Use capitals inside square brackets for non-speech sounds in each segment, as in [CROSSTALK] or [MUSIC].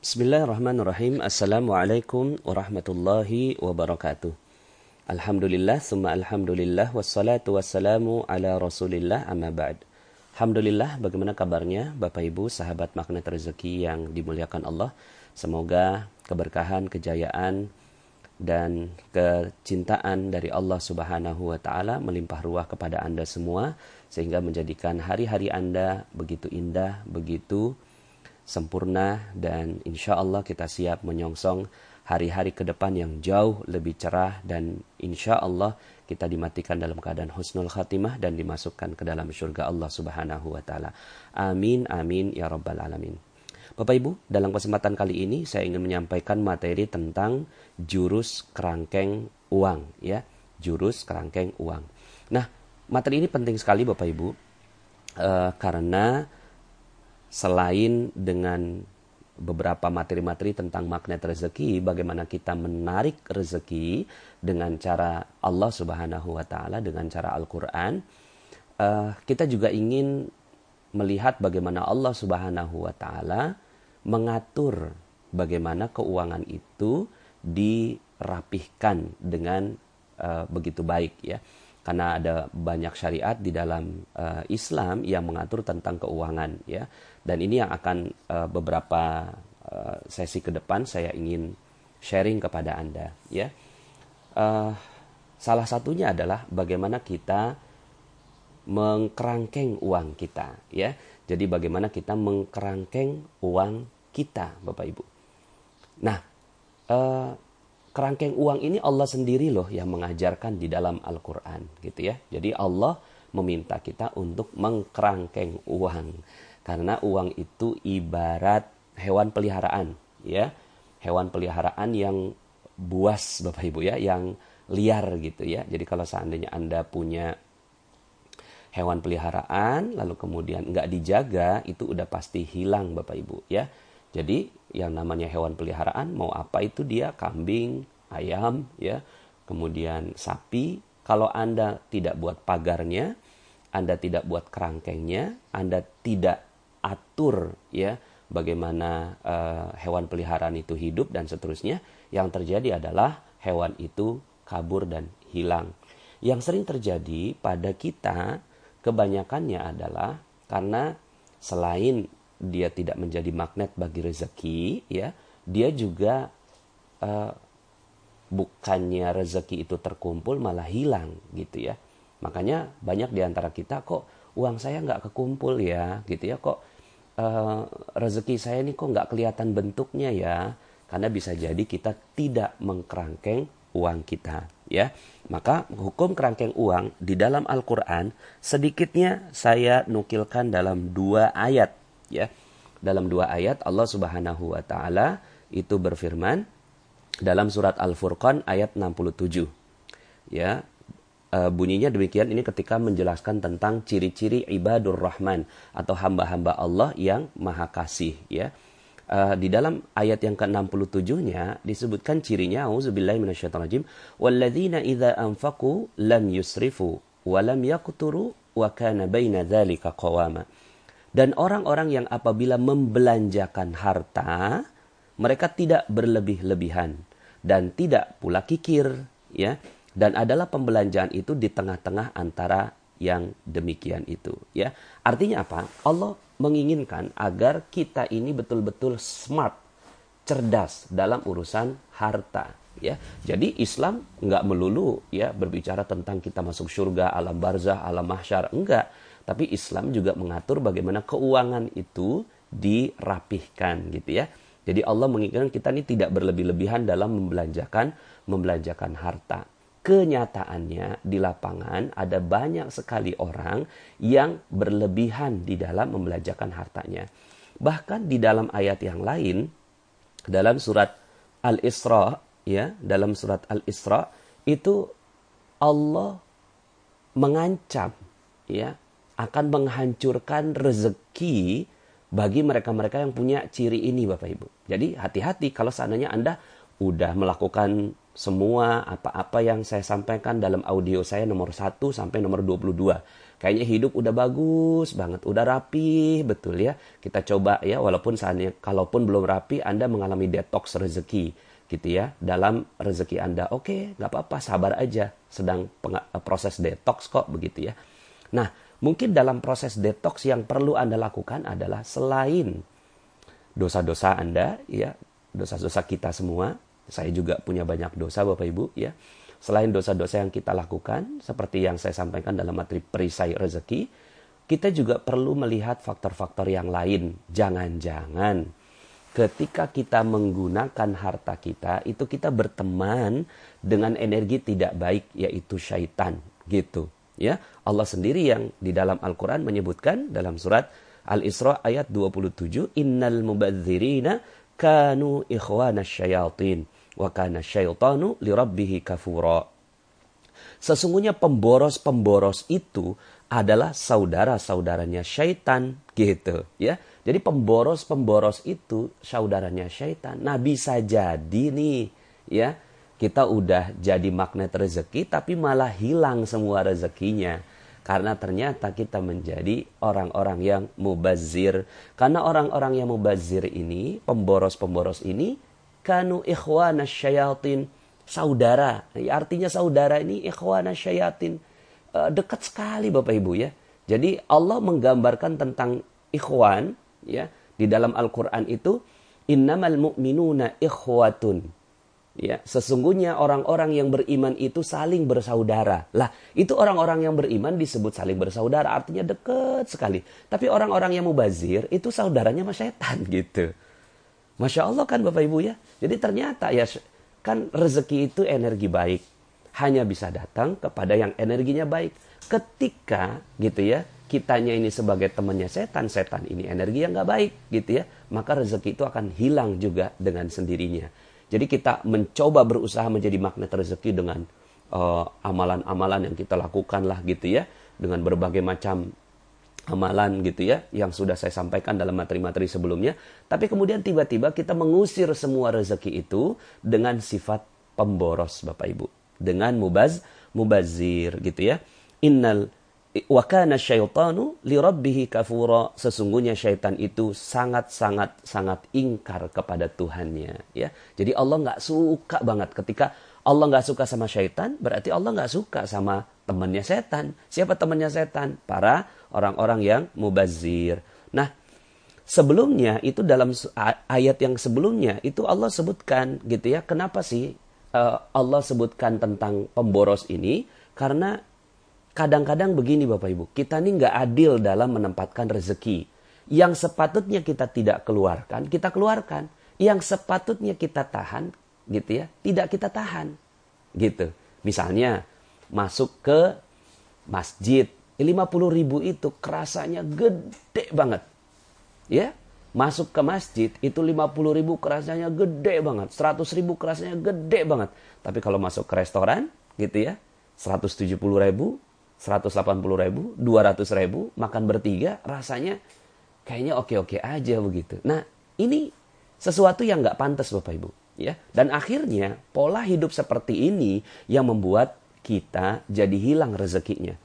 Bismillahirrahmanirrahim. Assalamualaikum warahmatullahi wabarakatuh. Alhamdulillah, summa alhamdulillah, wassalatu wassalamu ala rasulillah amma ba'd. Alhamdulillah, bagaimana kabarnya Bapak Ibu, sahabat magnet rezeki yang dimuliakan Allah. Semoga keberkahan, kejayaan, dan kecintaan dari Allah Subhanahu wa taala melimpah ruah kepada Anda semua sehingga menjadikan hari-hari Anda begitu indah, begitu sempurna dan insya Allah kita siap menyongsong hari-hari ke depan yang jauh lebih cerah dan insya Allah kita dimatikan dalam keadaan husnul khatimah dan dimasukkan ke dalam surga Allah Subhanahu wa taala. Amin amin ya rabbal alamin. Bapak Ibu, dalam kesempatan kali ini saya ingin menyampaikan materi tentang jurus kerangkeng uang ya, jurus kerangkeng uang. Nah, materi ini penting sekali Bapak Ibu uh, karena selain dengan beberapa materi-materi tentang magnet rezeki, bagaimana kita menarik rezeki dengan cara Allah Subhanahu wa taala dengan cara Al-Qur'an. Uh, kita juga ingin melihat bagaimana Allah Subhanahu wa taala mengatur bagaimana keuangan itu dirapihkan dengan uh, begitu baik ya karena ada banyak syariat di dalam uh, Islam yang mengatur tentang keuangan ya. Dan ini yang akan uh, beberapa uh, sesi ke depan saya ingin sharing kepada anda ya. Uh, salah satunya adalah bagaimana kita mengkerangkeng uang kita ya. Jadi bagaimana kita mengkerangkeng uang kita bapak ibu. Nah uh, kerangkeng uang ini Allah sendiri loh yang mengajarkan di dalam Al-Quran gitu ya. Jadi Allah meminta kita untuk mengkerangkeng uang. Karena uang itu ibarat hewan peliharaan ya. Hewan peliharaan yang buas Bapak Ibu ya, yang liar gitu ya. Jadi kalau seandainya Anda punya hewan peliharaan lalu kemudian nggak dijaga itu udah pasti hilang Bapak Ibu ya. Jadi yang namanya hewan peliharaan mau apa itu dia kambing, ayam ya, kemudian sapi. Kalau Anda tidak buat pagarnya, Anda tidak buat kerangkengnya, Anda tidak atur ya bagaimana uh, hewan peliharaan itu hidup dan seterusnya, yang terjadi adalah hewan itu kabur dan hilang. Yang sering terjadi pada kita kebanyakannya adalah karena selain dia tidak menjadi magnet bagi rezeki ya. Dia juga uh, bukannya rezeki itu terkumpul malah hilang gitu ya. Makanya banyak di antara kita kok uang saya nggak kekumpul ya? Gitu ya kok uh, rezeki saya ini kok nggak kelihatan bentuknya ya? Karena bisa jadi kita tidak mengkerangkeng uang kita ya. Maka hukum kerangkeng uang di dalam Al-Quran sedikitnya saya nukilkan dalam dua ayat ya. Dalam dua ayat Allah Subhanahu wa taala itu berfirman dalam surat Al-Furqan ayat 67. Ya, e, bunyinya demikian ini ketika menjelaskan tentang ciri-ciri ibadur rahman atau hamba-hamba Allah yang maha kasih ya. Uh, di dalam ayat yang ke-67-nya disebutkan cirinya auzubillahi minasyaitonirrajim walladzina idza anfaqu lam yusrifu wa lam yaqturu wa kana baina dzalika qawama dan orang-orang yang apabila membelanjakan harta, mereka tidak berlebih-lebihan dan tidak pula kikir, ya. Dan adalah pembelanjaan itu di tengah-tengah antara yang demikian itu, ya. Artinya apa? Allah menginginkan agar kita ini betul-betul smart, cerdas dalam urusan harta, ya. Jadi Islam nggak melulu ya berbicara tentang kita masuk surga, alam barzah, alam mahsyar, enggak tapi Islam juga mengatur bagaimana keuangan itu dirapihkan gitu ya. Jadi Allah menginginkan kita ini tidak berlebih-lebihan dalam membelanjakan membelanjakan harta. Kenyataannya di lapangan ada banyak sekali orang yang berlebihan di dalam membelanjakan hartanya. Bahkan di dalam ayat yang lain dalam surat Al-Isra ya, dalam surat Al-Isra itu Allah mengancam ya akan menghancurkan rezeki bagi mereka-mereka yang punya ciri ini Bapak Ibu. Jadi hati-hati kalau seandainya Anda udah melakukan semua apa-apa yang saya sampaikan dalam audio saya nomor 1 sampai nomor 22. Kayaknya hidup udah bagus banget, udah rapi, betul ya. Kita coba ya, walaupun saatnya, kalaupun belum rapi, Anda mengalami detox rezeki gitu ya dalam rezeki Anda. Oke, nggak apa-apa, sabar aja. Sedang proses detox kok begitu ya. Nah, mungkin dalam proses detox yang perlu Anda lakukan adalah selain dosa-dosa Anda ya, dosa-dosa kita semua, saya juga punya banyak dosa Bapak Ibu ya. Selain dosa-dosa yang kita lakukan seperti yang saya sampaikan dalam materi perisai rezeki, kita juga perlu melihat faktor-faktor yang lain. Jangan-jangan ketika kita menggunakan harta kita itu kita berteman dengan energi tidak baik yaitu syaitan gitu ya Allah sendiri yang di dalam Al-Qur'an menyebutkan dalam surat Al-Isra ayat 27 innal mubadzirina kanu ikhwana syayatin wa kana syaitanu lirabbihi kafura. Sesungguhnya pemboros-pemboros itu adalah saudara-saudaranya syaitan gitu ya. Jadi pemboros-pemboros itu saudaranya syaitan. Nah bisa jadi nih ya kita udah jadi magnet rezeki tapi malah hilang semua rezekinya. Karena ternyata kita menjadi orang-orang yang mubazir. Karena orang-orang yang mubazir ini, pemboros-pemboros ini, kanu ikhwana syayatin. Saudara. Ya, artinya saudara ini ikhwana syayatin. Uh, dekat sekali Bapak Ibu ya. Jadi Allah menggambarkan tentang ikhwan ya di dalam Al-Qur'an itu innamal mu'minuna ikhwatun Ya, sesungguhnya orang-orang yang beriman itu saling bersaudara. Lah, itu orang-orang yang beriman disebut saling bersaudara, artinya dekat sekali. Tapi orang-orang yang mubazir itu saudaranya sama setan [LAUGHS] gitu. Masya Allah kan Bapak Ibu ya. Jadi ternyata ya kan rezeki itu energi baik. Hanya bisa datang kepada yang energinya baik. Ketika gitu ya, kitanya ini sebagai temannya setan, setan ini energi yang gak baik gitu ya. Maka rezeki itu akan hilang juga dengan sendirinya. Jadi kita mencoba berusaha menjadi magnet rezeki dengan uh, amalan-amalan uh, yang kita lakukan lah gitu ya. Dengan berbagai macam amalan gitu ya yang sudah saya sampaikan dalam materi-materi sebelumnya. Tapi kemudian tiba-tiba kita mengusir semua rezeki itu dengan sifat pemboros Bapak Ibu. Dengan mubaz mubazir gitu ya. Innal wa kana syaitanu li rabbih kafura. Sesungguhnya syaitan itu sangat sangat sangat ingkar kepada Tuhannya ya. Jadi Allah nggak suka banget. Ketika Allah nggak suka sama syaitan berarti Allah nggak suka sama temannya setan. Siapa temannya setan? Para orang-orang yang mubazir. Nah sebelumnya itu dalam ayat yang sebelumnya itu Allah sebutkan gitu ya. Kenapa sih uh, Allah sebutkan tentang pemboros ini? Karena kadang-kadang begini Bapak Ibu, kita ini nggak adil dalam menempatkan rezeki. Yang sepatutnya kita tidak keluarkan, kita keluarkan. Yang sepatutnya kita tahan, gitu ya, tidak kita tahan. Gitu. Misalnya, masuk ke masjid, 50 ribu itu kerasanya gede banget. Ya, masuk ke masjid itu 50 ribu kerasanya gede banget. 100 ribu kerasanya gede banget. Tapi kalau masuk ke restoran, gitu ya, 170 ribu 180 ribu, 200 ribu, makan bertiga, rasanya kayaknya oke-oke aja begitu. Nah, ini sesuatu yang nggak pantas Bapak Ibu. ya. Dan akhirnya pola hidup seperti ini yang membuat kita jadi hilang rezekinya.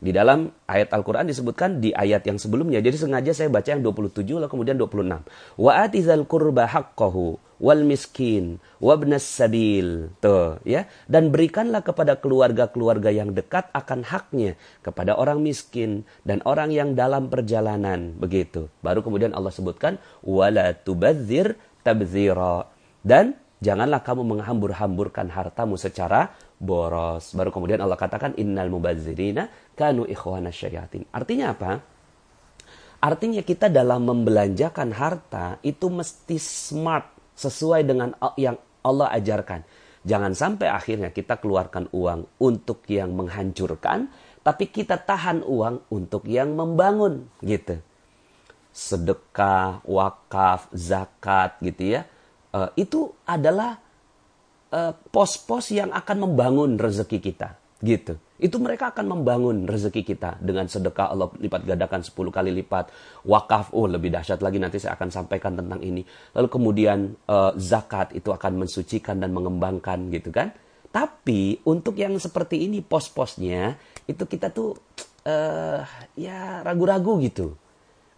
Di dalam ayat Al-Quran disebutkan di ayat yang sebelumnya. Jadi sengaja saya baca yang 27 lalu kemudian 26. Wa atizal kurba haqqahu wal miskin wabnas sabil. Tuh, ya. Dan berikanlah kepada keluarga-keluarga yang dekat akan haknya kepada orang miskin dan orang yang dalam perjalanan. Begitu. Baru kemudian Allah sebutkan wala tubadzir tabzira. Dan janganlah kamu menghambur-hamburkan hartamu secara boros. Baru kemudian Allah katakan innal mubazirina kanu ikhwana syayatin. Artinya apa? Artinya kita dalam membelanjakan harta itu mesti smart sesuai dengan yang Allah ajarkan. Jangan sampai akhirnya kita keluarkan uang untuk yang menghancurkan, tapi kita tahan uang untuk yang membangun gitu. Sedekah, wakaf, zakat gitu ya. Uh, itu adalah Eh, pos-pos uh, yang akan membangun rezeki kita. Gitu. Itu mereka akan membangun rezeki kita dengan sedekah Allah lipat gandakan 10 kali lipat. Wakaf, oh lebih dahsyat lagi nanti saya akan sampaikan tentang ini. Lalu kemudian uh, zakat itu akan mensucikan dan mengembangkan gitu kan. Tapi untuk yang seperti ini pos-posnya itu kita tuh uh, ya ragu-ragu gitu.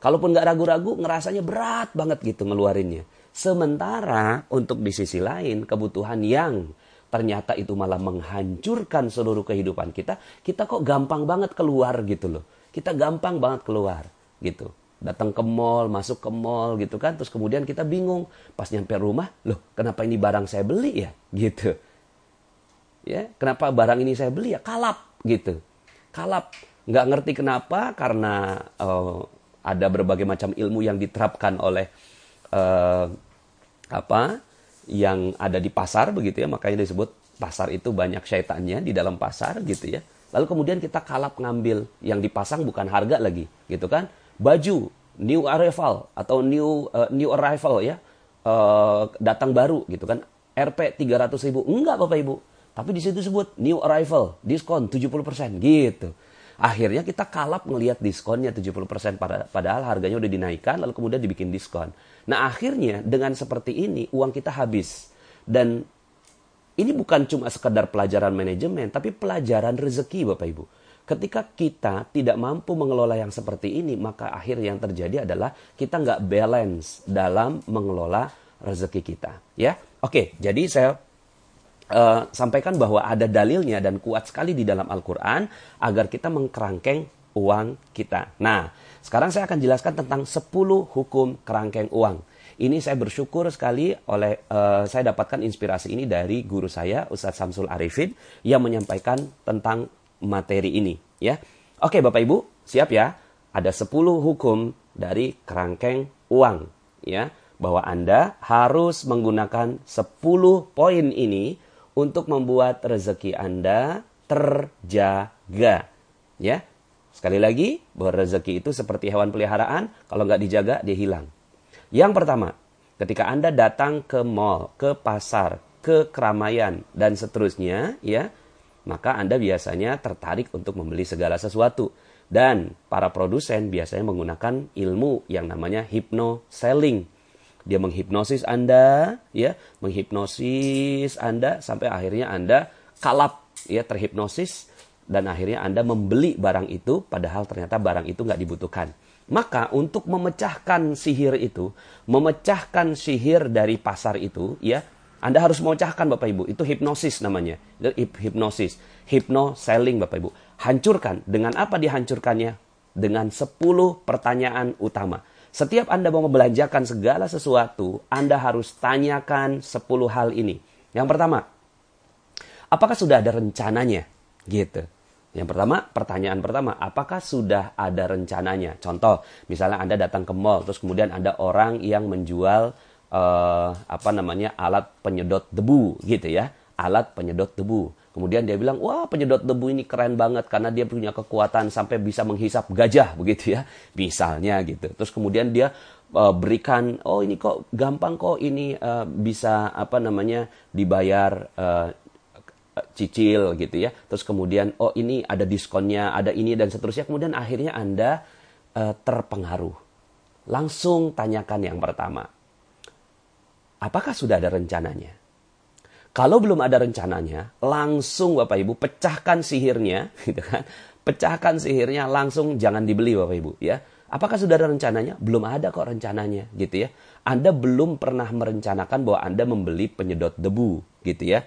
Kalaupun nggak ragu-ragu ngerasanya berat banget gitu ngeluarinnya. Sementara untuk di sisi lain kebutuhan yang ternyata itu malah menghancurkan seluruh kehidupan kita, kita kok gampang banget keluar gitu loh. Kita gampang banget keluar gitu. Datang ke mall, masuk ke mall gitu kan, terus kemudian kita bingung pas nyampe rumah, loh kenapa ini barang saya beli ya gitu. Ya, kenapa barang ini saya beli ya kalap gitu. Kalap, nggak ngerti kenapa karena uh, ada berbagai macam ilmu yang diterapkan oleh uh, apa yang ada di pasar begitu ya makanya disebut pasar itu banyak syaitannya di dalam pasar gitu ya. Lalu kemudian kita kalap ngambil yang dipasang bukan harga lagi gitu kan. Baju new arrival atau new uh, new arrival ya uh, datang baru gitu kan. RP 300 ribu enggak Bapak Ibu. Tapi di situ sebut new arrival diskon 70% gitu. Akhirnya kita kalap ngelihat diskonnya 70% padahal harganya udah dinaikkan lalu kemudian dibikin diskon. Nah akhirnya dengan seperti ini uang kita habis. Dan ini bukan cuma sekedar pelajaran manajemen tapi pelajaran rezeki Bapak Ibu. Ketika kita tidak mampu mengelola yang seperti ini, maka akhir yang terjadi adalah kita nggak balance dalam mengelola rezeki kita. Ya, oke. Jadi saya uh, sampaikan bahwa ada dalilnya dan kuat sekali di dalam Al-Quran agar kita mengkerangkeng uang kita. Nah, sekarang saya akan jelaskan tentang 10 hukum kerangkeng uang. Ini saya bersyukur sekali oleh uh, saya dapatkan inspirasi ini dari guru saya Ustadz Samsul Arifin yang menyampaikan tentang materi ini ya. Oke Bapak Ibu, siap ya? Ada 10 hukum dari kerangkeng uang ya bahwa Anda harus menggunakan 10 poin ini untuk membuat rezeki Anda terjaga. Ya, sekali lagi bahwa rezeki itu seperti hewan peliharaan, kalau nggak dijaga dia hilang. Yang pertama, ketika Anda datang ke mall, ke pasar, ke keramaian dan seterusnya, ya, maka Anda biasanya tertarik untuk membeli segala sesuatu. Dan para produsen biasanya menggunakan ilmu yang namanya hypno selling dia menghipnosis Anda, ya, menghipnosis Anda sampai akhirnya Anda kalap, ya, terhipnosis dan akhirnya Anda membeli barang itu padahal ternyata barang itu nggak dibutuhkan. Maka untuk memecahkan sihir itu, memecahkan sihir dari pasar itu, ya, Anda harus memecahkan Bapak Ibu. Itu hipnosis namanya. Hipnosis. Hypno selling Bapak Ibu. Hancurkan. Dengan apa dihancurkannya? Dengan 10 pertanyaan utama. Setiap Anda mau membelanjakan segala sesuatu, Anda harus tanyakan 10 hal ini. Yang pertama, apakah sudah ada rencananya? Gitu. Yang pertama, pertanyaan pertama, apakah sudah ada rencananya? Contoh, misalnya Anda datang ke mall, terus kemudian ada orang yang menjual uh, apa namanya alat penyedot debu, gitu ya, alat penyedot debu. Kemudian dia bilang, wah penyedot debu ini keren banget karena dia punya kekuatan sampai bisa menghisap gajah [LAUGHS] begitu ya. Misalnya gitu. Terus kemudian dia uh, berikan, oh ini kok gampang kok ini uh, bisa apa namanya dibayar uh, cicil gitu ya. Terus kemudian, oh ini ada diskonnya, ada ini dan seterusnya. Kemudian akhirnya Anda uh, terpengaruh. Langsung tanyakan yang pertama. Apakah sudah ada rencananya? Kalau belum ada rencananya, langsung Bapak Ibu pecahkan sihirnya, [LAUGHS] gitu kan? Pecahkan sihirnya langsung jangan dibeli Bapak Ibu ya. Apakah sudah ada rencananya? Belum ada kok rencananya, gitu ya. Anda belum pernah merencanakan bahwa Anda membeli penyedot debu, gitu ya.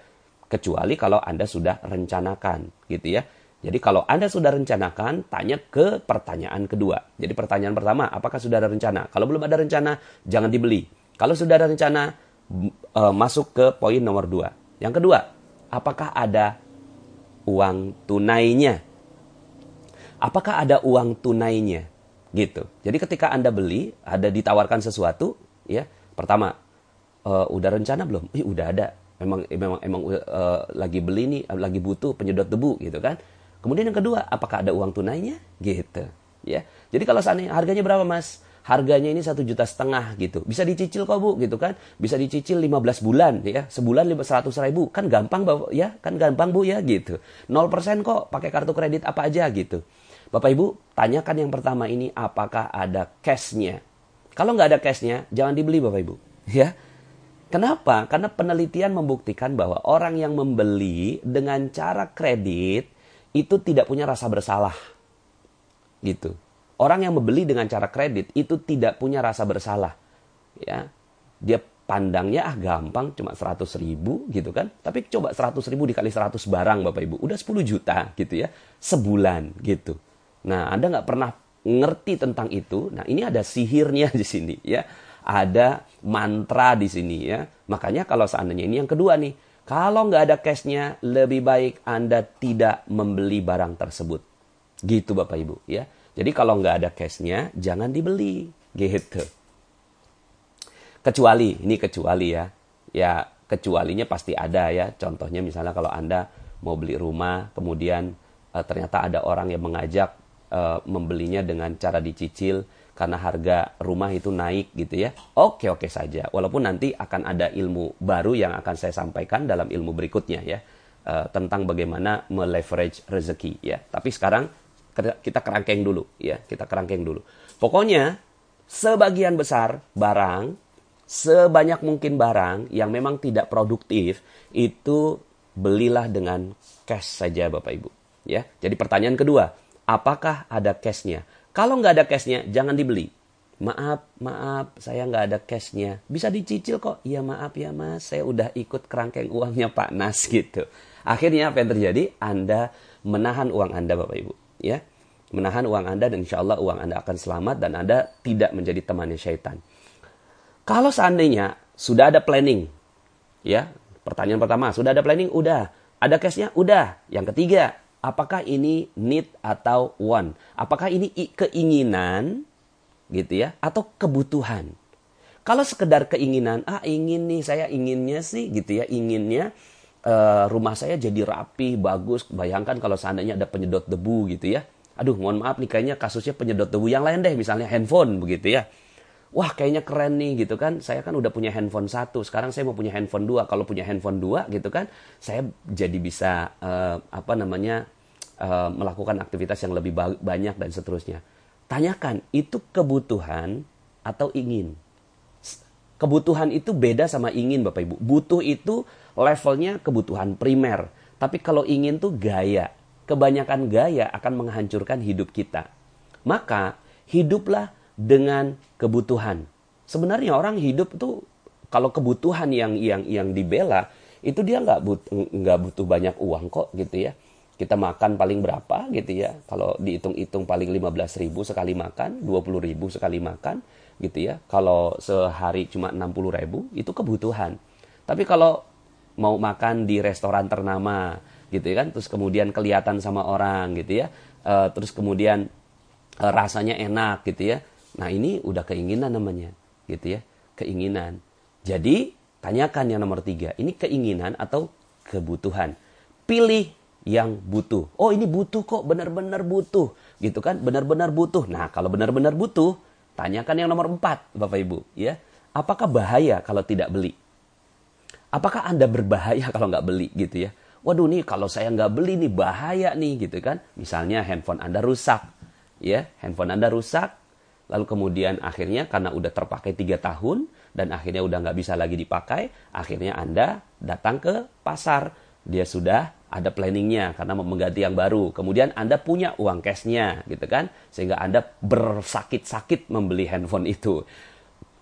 Kecuali kalau Anda sudah rencanakan, gitu ya. Jadi kalau Anda sudah rencanakan, tanya ke pertanyaan kedua. Jadi pertanyaan pertama, apakah sudah ada rencana? Kalau belum ada rencana, jangan dibeli. Kalau sudah ada rencana, uh, masuk ke poin nomor dua. Yang kedua, apakah ada uang tunainya? Apakah ada uang tunainya? Gitu. Jadi ketika Anda beli, ada ditawarkan sesuatu, ya. Pertama, uh, udah rencana belum? Ih, udah ada. Memang memang emang uh, lagi beli nih, lagi butuh penyedot debu gitu kan. Kemudian yang kedua, apakah ada uang tunainya? Gitu, ya. Jadi kalau seandainya harganya berapa, Mas? harganya ini satu juta setengah gitu. Bisa dicicil kok bu gitu kan. Bisa dicicil 15 bulan ya. Sebulan 500 ribu. Kan gampang bapak ya. Kan gampang bu ya gitu. 0% kok pakai kartu kredit apa aja gitu. Bapak ibu tanyakan yang pertama ini apakah ada cashnya. Kalau nggak ada cashnya jangan dibeli bapak ibu. Ya. Kenapa? Karena penelitian membuktikan bahwa orang yang membeli dengan cara kredit itu tidak punya rasa bersalah. Gitu. Orang yang membeli dengan cara kredit itu tidak punya rasa bersalah. Ya, dia pandangnya ah gampang cuma 100 ribu gitu kan. Tapi coba 100 ribu dikali 100 barang Bapak Ibu. Udah 10 juta gitu ya. Sebulan gitu. Nah Anda nggak pernah ngerti tentang itu. Nah ini ada sihirnya [LAUGHS] di sini ya. Ada mantra di sini ya. Makanya kalau seandainya ini yang kedua nih. Kalau nggak ada cashnya lebih baik Anda tidak membeli barang tersebut. Gitu Bapak Ibu ya. Jadi kalau nggak ada cashnya, jangan dibeli, gitu. Kecuali, ini kecuali ya, ya kecualinya pasti ada ya. Contohnya misalnya kalau anda mau beli rumah, kemudian e, ternyata ada orang yang mengajak e, membelinya dengan cara dicicil karena harga rumah itu naik gitu ya. Oke oke saja. Walaupun nanti akan ada ilmu baru yang akan saya sampaikan dalam ilmu berikutnya ya e, tentang bagaimana meleverage rezeki ya. Tapi sekarang kita kerangkeng dulu ya kita kerangkeng dulu pokoknya sebagian besar barang sebanyak mungkin barang yang memang tidak produktif itu belilah dengan cash saja bapak ibu ya jadi pertanyaan kedua apakah ada cashnya kalau nggak ada cashnya jangan dibeli. Maaf maaf saya nggak ada cashnya. Bisa dicicil kok. Iya maaf ya mas. Saya udah ikut kerangkeng uangnya pak Nas [LAUGHS] gitu. Akhirnya apa yang terjadi? Anda menahan uang anda bapak ibu ya. Menahan uang Anda dan insya Allah uang Anda akan selamat dan Anda tidak menjadi temannya syaitan. Kalau seandainya sudah ada planning, ya pertanyaan pertama sudah ada planning, udah. Ada cashnya, udah. Yang ketiga, apakah ini need atau want? Apakah ini keinginan, gitu ya, atau kebutuhan? Kalau sekedar keinginan, ah ingin nih saya inginnya sih, gitu ya, inginnya uh, rumah saya jadi rapi, bagus. Bayangkan kalau seandainya ada penyedot debu gitu ya aduh mohon maaf nih kayaknya kasusnya penyedot debu yang lain deh misalnya handphone begitu ya wah kayaknya keren nih gitu kan saya kan udah punya handphone satu sekarang saya mau punya handphone dua kalau punya handphone dua gitu kan saya jadi bisa uh, apa namanya uh, melakukan aktivitas yang lebih banyak dan seterusnya tanyakan itu kebutuhan atau ingin kebutuhan itu beda sama ingin bapak ibu butuh itu levelnya kebutuhan primer tapi kalau ingin tuh gaya kebanyakan gaya akan menghancurkan hidup kita. Maka hiduplah dengan kebutuhan. Sebenarnya orang hidup tuh kalau kebutuhan yang yang yang dibela itu dia nggak butuh nggak butuh banyak uang kok gitu ya. Kita makan paling berapa gitu ya. Kalau dihitung-hitung paling 15 ribu sekali makan, 20 ribu sekali makan gitu ya. Kalau sehari cuma 60 ribu itu kebutuhan. Tapi kalau mau makan di restoran ternama, gitu ya kan terus kemudian kelihatan sama orang gitu ya uh, terus kemudian uh, rasanya enak gitu ya nah ini udah keinginan namanya gitu ya keinginan jadi tanyakan yang nomor tiga ini keinginan atau kebutuhan pilih yang butuh. Oh ini butuh kok benar-benar butuh. Gitu kan? Benar-benar butuh. Nah kalau benar-benar butuh tanyakan yang nomor empat bapak ibu ya. Apakah bahaya kalau tidak beli? Apakah anda berbahaya [LAUGHS] kalau nggak beli gitu ya? Waduh nih kalau saya nggak beli nih bahaya nih gitu kan. Misalnya handphone Anda rusak, ya. Handphone Anda rusak, lalu kemudian akhirnya karena udah terpakai tiga tahun dan akhirnya udah nggak bisa lagi dipakai, akhirnya Anda datang ke pasar, dia sudah ada planningnya karena mengganti yang baru. Kemudian Anda punya uang cashnya gitu kan, sehingga Anda bersakit-sakit membeli handphone itu.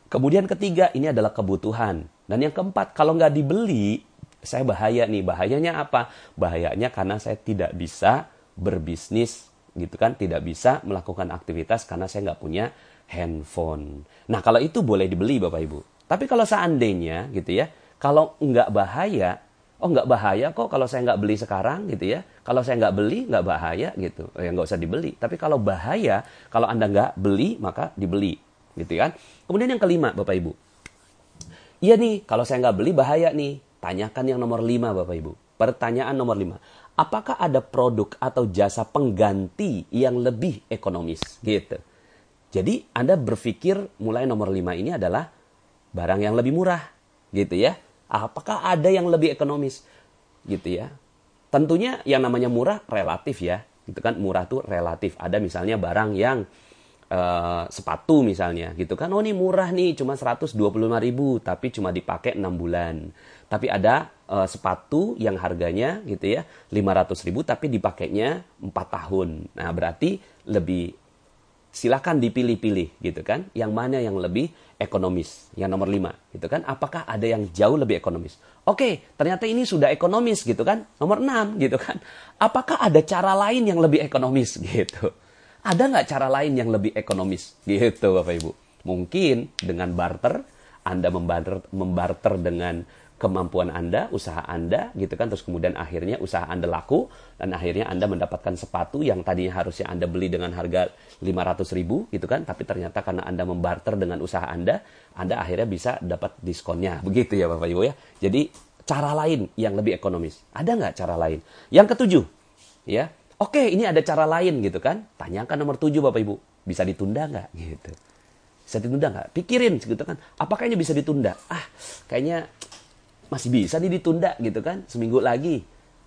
Kemudian ketiga ini adalah kebutuhan. Dan yang keempat, kalau nggak dibeli, saya bahaya nih. Bahayanya apa? Bahayanya karena saya tidak bisa berbisnis gitu kan, tidak bisa melakukan aktivitas karena saya nggak punya handphone. Nah kalau itu boleh dibeli Bapak Ibu. Tapi kalau seandainya gitu ya, kalau nggak bahaya, oh nggak bahaya kok kalau saya nggak beli sekarang gitu ya. Kalau saya nggak beli nggak bahaya gitu, ya nggak usah dibeli. Tapi kalau bahaya, kalau anda nggak beli maka dibeli gitu kan. Kemudian yang kelima Bapak Ibu, iya nih kalau saya nggak beli bahaya nih Tanyakan yang nomor lima Bapak Ibu. Pertanyaan nomor lima. Apakah ada produk atau jasa pengganti yang lebih ekonomis? Gitu. Jadi Anda berpikir mulai nomor 5 ini adalah barang yang lebih murah gitu ya. Apakah ada yang lebih ekonomis gitu ya? Tentunya yang namanya murah relatif ya. Gitu kan murah tuh relatif. Ada misalnya barang yang uh, sepatu misalnya gitu kan. Oh ini murah nih cuma 125 ribu tapi cuma dipakai 6 bulan. Tapi ada uh, sepatu yang harganya gitu ya 500 ribu tapi dipakainya 4 tahun. Nah berarti lebih silakan dipilih-pilih gitu kan. Yang mana yang lebih ekonomis? Yang nomor 5 gitu kan. Apakah ada yang jauh lebih ekonomis? Oke, ternyata ini sudah ekonomis gitu kan. Nomor 6 gitu kan. Apakah ada cara lain yang lebih ekonomis [LAUGHS] gitu? Ada nggak cara lain yang lebih ekonomis gitu Bapak Ibu? Mungkin dengan barter, Anda membarter, membarter dengan kemampuan Anda, usaha Anda gitu kan. Terus kemudian akhirnya usaha Anda laku dan akhirnya Anda mendapatkan sepatu yang tadinya harusnya Anda beli dengan harga 500 ribu gitu kan. Tapi ternyata karena Anda membarter dengan usaha Anda Anda akhirnya bisa dapat diskonnya. Begitu ya Bapak Ibu ya. Jadi cara lain yang lebih ekonomis. Ada nggak cara lain? Yang ketujuh ya. Oke ini ada cara lain gitu kan. Tanyakan nomor tujuh Bapak Ibu. Bisa ditunda nggak? Gitu. Bisa ditunda nggak? Pikirin gitu kan. Apakah ini bisa ditunda? Ah kayaknya masih bisa nih ditunda gitu kan? Seminggu lagi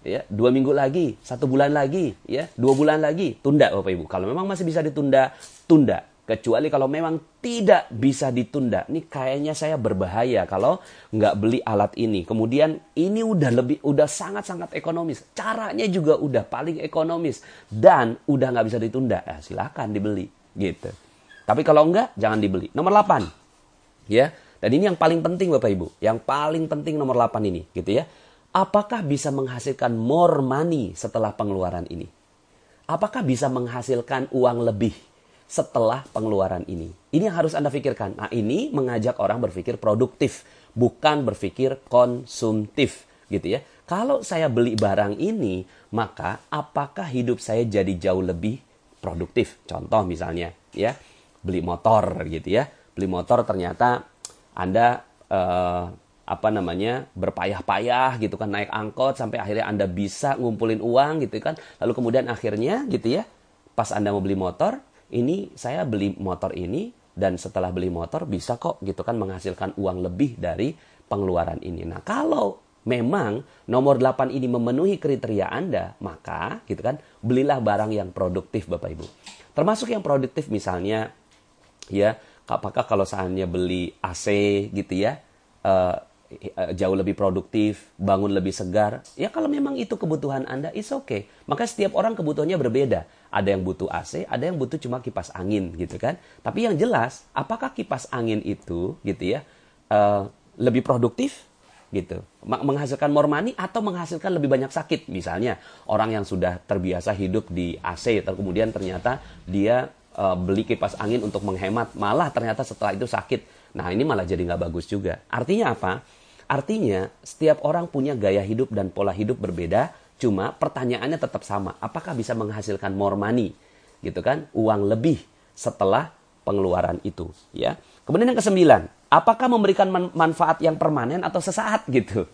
ya dua minggu lagi satu bulan lagi ya dua bulan lagi tunda bapak ibu. Kalau memang masih bisa ditunda tunda. Kecuali kalau memang tidak bisa ditunda. Ini kayaknya saya berbahaya kalau nggak beli alat ini. Kemudian ini udah lebih udah sangat sangat ekonomis. Caranya juga udah paling ekonomis. Dan udah nggak bisa ditunda. Eh, silakan dibeli gitu. Tapi kalau enggak jangan dibeli. Nomor 8 ya dan ini yang paling penting Bapak Ibu. Yang paling penting nomor 8 ini gitu ya. Apakah bisa menghasilkan more money setelah pengeluaran ini? Apakah bisa menghasilkan uang lebih setelah pengeluaran ini? Ini yang harus Anda pikirkan. Nah ini mengajak orang berpikir produktif. Bukan berpikir konsumtif gitu ya. Kalau saya beli barang ini, maka apakah hidup saya jadi jauh lebih produktif? Contoh misalnya ya, beli motor gitu ya. Beli motor ternyata anda uh, apa namanya berpayah-payah gitu kan naik angkot sampai akhirnya Anda bisa ngumpulin uang gitu kan. Lalu kemudian akhirnya gitu ya pas Anda mau beli motor, ini saya beli motor ini dan setelah beli motor bisa kok gitu kan menghasilkan uang lebih dari pengeluaran ini. Nah, kalau memang nomor 8 ini memenuhi kriteria Anda, maka gitu kan belilah barang yang produktif Bapak Ibu. Termasuk yang produktif misalnya ya apakah kalau seandainya beli AC gitu ya uh, jauh lebih produktif, bangun lebih segar. Ya kalau memang itu kebutuhan Anda, it's okay. Maka setiap orang kebutuhannya berbeda. Ada yang butuh AC, ada yang butuh cuma kipas angin gitu kan. Tapi yang jelas, apakah kipas angin itu gitu ya uh, lebih produktif gitu, menghasilkan more money atau menghasilkan lebih banyak sakit. Misalnya orang yang sudah terbiasa hidup di AC, kemudian ternyata dia uh, beli kipas angin untuk menghemat, malah ternyata setelah itu sakit. Nah ini malah jadi nggak bagus juga. Artinya apa? Artinya setiap orang punya gaya hidup dan pola hidup berbeda, cuma pertanyaannya tetap sama. Apakah bisa menghasilkan more money? Gitu kan? Uang lebih setelah pengeluaran itu. ya. Kemudian yang kesembilan, apakah memberikan man manfaat yang permanen atau sesaat gitu?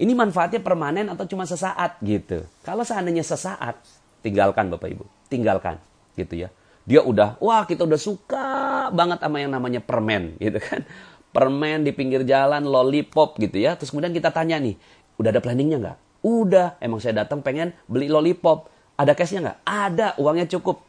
Ini manfaatnya permanen atau cuma sesaat gitu. Kalau seandainya sesaat, tinggalkan Bapak Ibu, tinggalkan gitu ya dia udah wah kita udah suka banget sama yang namanya permen [LAUGHS] gitu kan. Permen di pinggir jalan lollipop gitu ya. Terus kemudian kita tanya nih udah ada planningnya nggak? Udah. Emang saya datang pengen beli lollipop. Ada cashnya nggak? Ada uangnya cukup.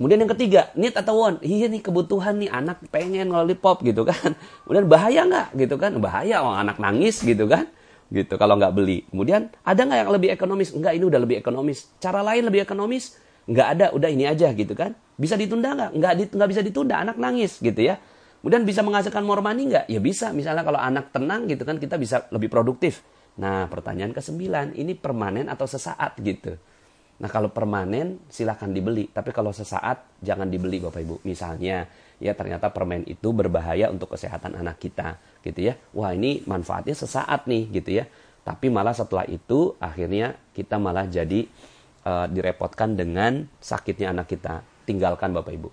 Kemudian yang ketiga need atau want? Iya nih kebutuhan nih anak pengen lollipop gitu kan. [LAUGHS] Kemudian bahaya nggak? Gitu kan. Bahaya orang anak nangis gitu kan. Gitu kalau nggak beli. Kemudian ada nggak yang lebih ekonomis? Enggak ini udah lebih ekonomis. Cara lain lebih ekonomis nggak ada udah ini aja gitu kan. Bisa ditunda nggak? Nggak di, bisa ditunda anak nangis gitu ya. Kemudian bisa menghasilkan more money nggak? Ya bisa misalnya kalau anak tenang gitu kan kita bisa lebih produktif. Nah pertanyaan ke sembilan ini permanen atau sesaat gitu? Nah kalau permanen silahkan dibeli. Tapi kalau sesaat jangan dibeli bapak ibu. Misalnya ya ternyata permen itu berbahaya untuk kesehatan anak kita gitu ya. Wah ini manfaatnya sesaat nih gitu ya. Tapi malah setelah itu akhirnya kita malah jadi uh, direpotkan dengan sakitnya anak kita. Tinggalkan Bapak Ibu.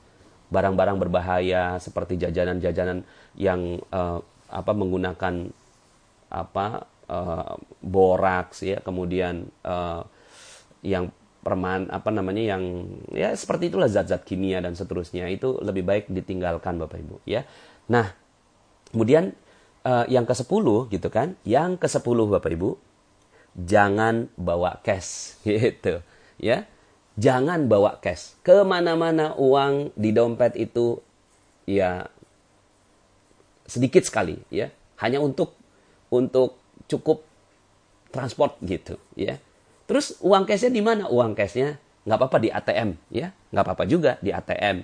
Barang-barang berbahaya seperti jajanan-jajanan yang uh, apa menggunakan apa uh, boraks ya, kemudian uh, yang perman apa namanya yang ya seperti itulah zat-zat kimia dan seterusnya itu lebih baik ditinggalkan Bapak Ibu ya. Nah, kemudian uh, yang ke-10 gitu kan. Yang ke-10 Bapak Ibu, jangan bawa cash [LAUGHS] gitu ya. Jangan bawa cash. Ke mana-mana uang di dompet itu ya sedikit sekali ya. Hanya untuk untuk cukup transport gitu ya. Terus uang cashnya di mana? Uang cashnya nggak apa-apa di ATM ya, nggak apa-apa juga di ATM.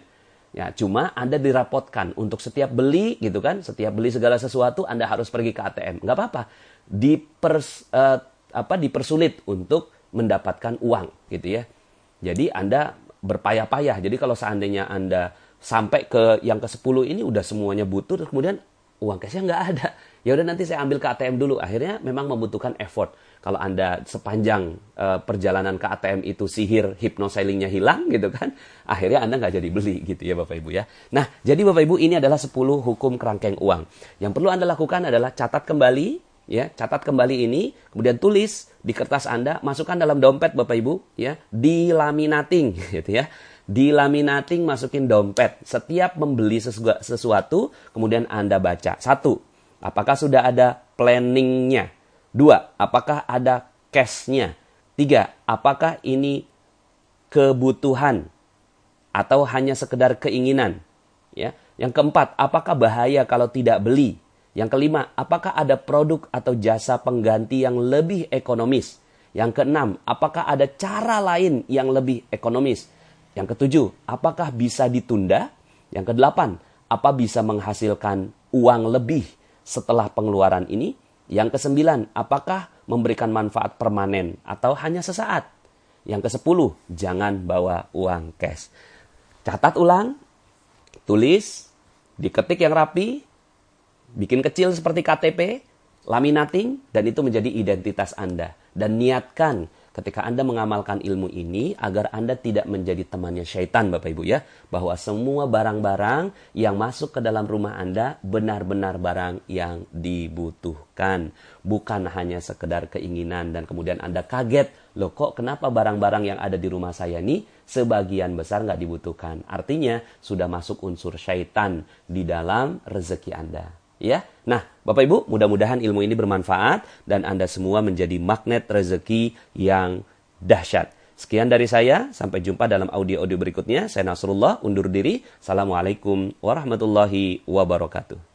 Ya, cuma Anda dirapotkan untuk setiap beli gitu kan, setiap beli segala sesuatu Anda harus pergi ke ATM. Nggak apa-apa. Dipers, uh, apa dipersulit untuk mendapatkan uang gitu ya. Jadi Anda berpayah-payah. Jadi kalau seandainya Anda sampai ke yang ke-10 ini udah semuanya butuh kemudian uang cashnya nggak ada. Ya udah nanti saya ambil ke ATM dulu. Akhirnya memang membutuhkan effort kalau Anda sepanjang uh, perjalanan ke ATM itu sihir hipnosailingnya hilang gitu kan, akhirnya Anda nggak jadi beli gitu ya Bapak Ibu ya. Nah, jadi Bapak Ibu ini adalah 10 hukum kerangkeng uang. Yang perlu Anda lakukan adalah catat kembali ya, catat kembali ini, kemudian tulis di kertas Anda, masukkan dalam dompet Bapak Ibu ya, di laminating [LAUGHS] gitu ya. Di laminating masukin dompet. Setiap membeli sesuatu, kemudian Anda baca. Satu, apakah sudah ada planningnya? Dua, apakah ada cashnya? Tiga, apakah ini kebutuhan atau hanya sekedar keinginan? Ya. Yang keempat, apakah bahaya kalau tidak beli? Yang kelima, apakah ada produk atau jasa pengganti yang lebih ekonomis? Yang keenam, apakah ada cara lain yang lebih ekonomis? Yang ketujuh, apakah bisa ditunda? Yang kedelapan, apa bisa menghasilkan uang lebih setelah pengeluaran ini? Yang kesembilan, apakah memberikan manfaat permanen atau hanya sesaat? Yang kesepuluh, jangan bawa uang cash. Catat ulang, tulis, diketik yang rapi, bikin kecil seperti KTP, laminating, dan itu menjadi identitas Anda. Dan niatkan ketika Anda mengamalkan ilmu ini agar Anda tidak menjadi temannya syaitan Bapak Ibu ya. Bahwa semua barang-barang yang masuk ke dalam rumah Anda benar-benar barang yang dibutuhkan. Bukan hanya sekedar keinginan dan kemudian Anda kaget. Loh kok kenapa barang-barang yang ada di rumah saya ini sebagian besar nggak dibutuhkan. Artinya sudah masuk unsur syaitan di dalam rezeki Anda ya. Nah, Bapak Ibu, mudah-mudahan ilmu ini bermanfaat dan Anda semua menjadi magnet rezeki yang dahsyat. Sekian dari saya, sampai jumpa dalam audio-audio berikutnya. Saya Nasrullah, undur diri. Assalamualaikum warahmatullahi wabarakatuh.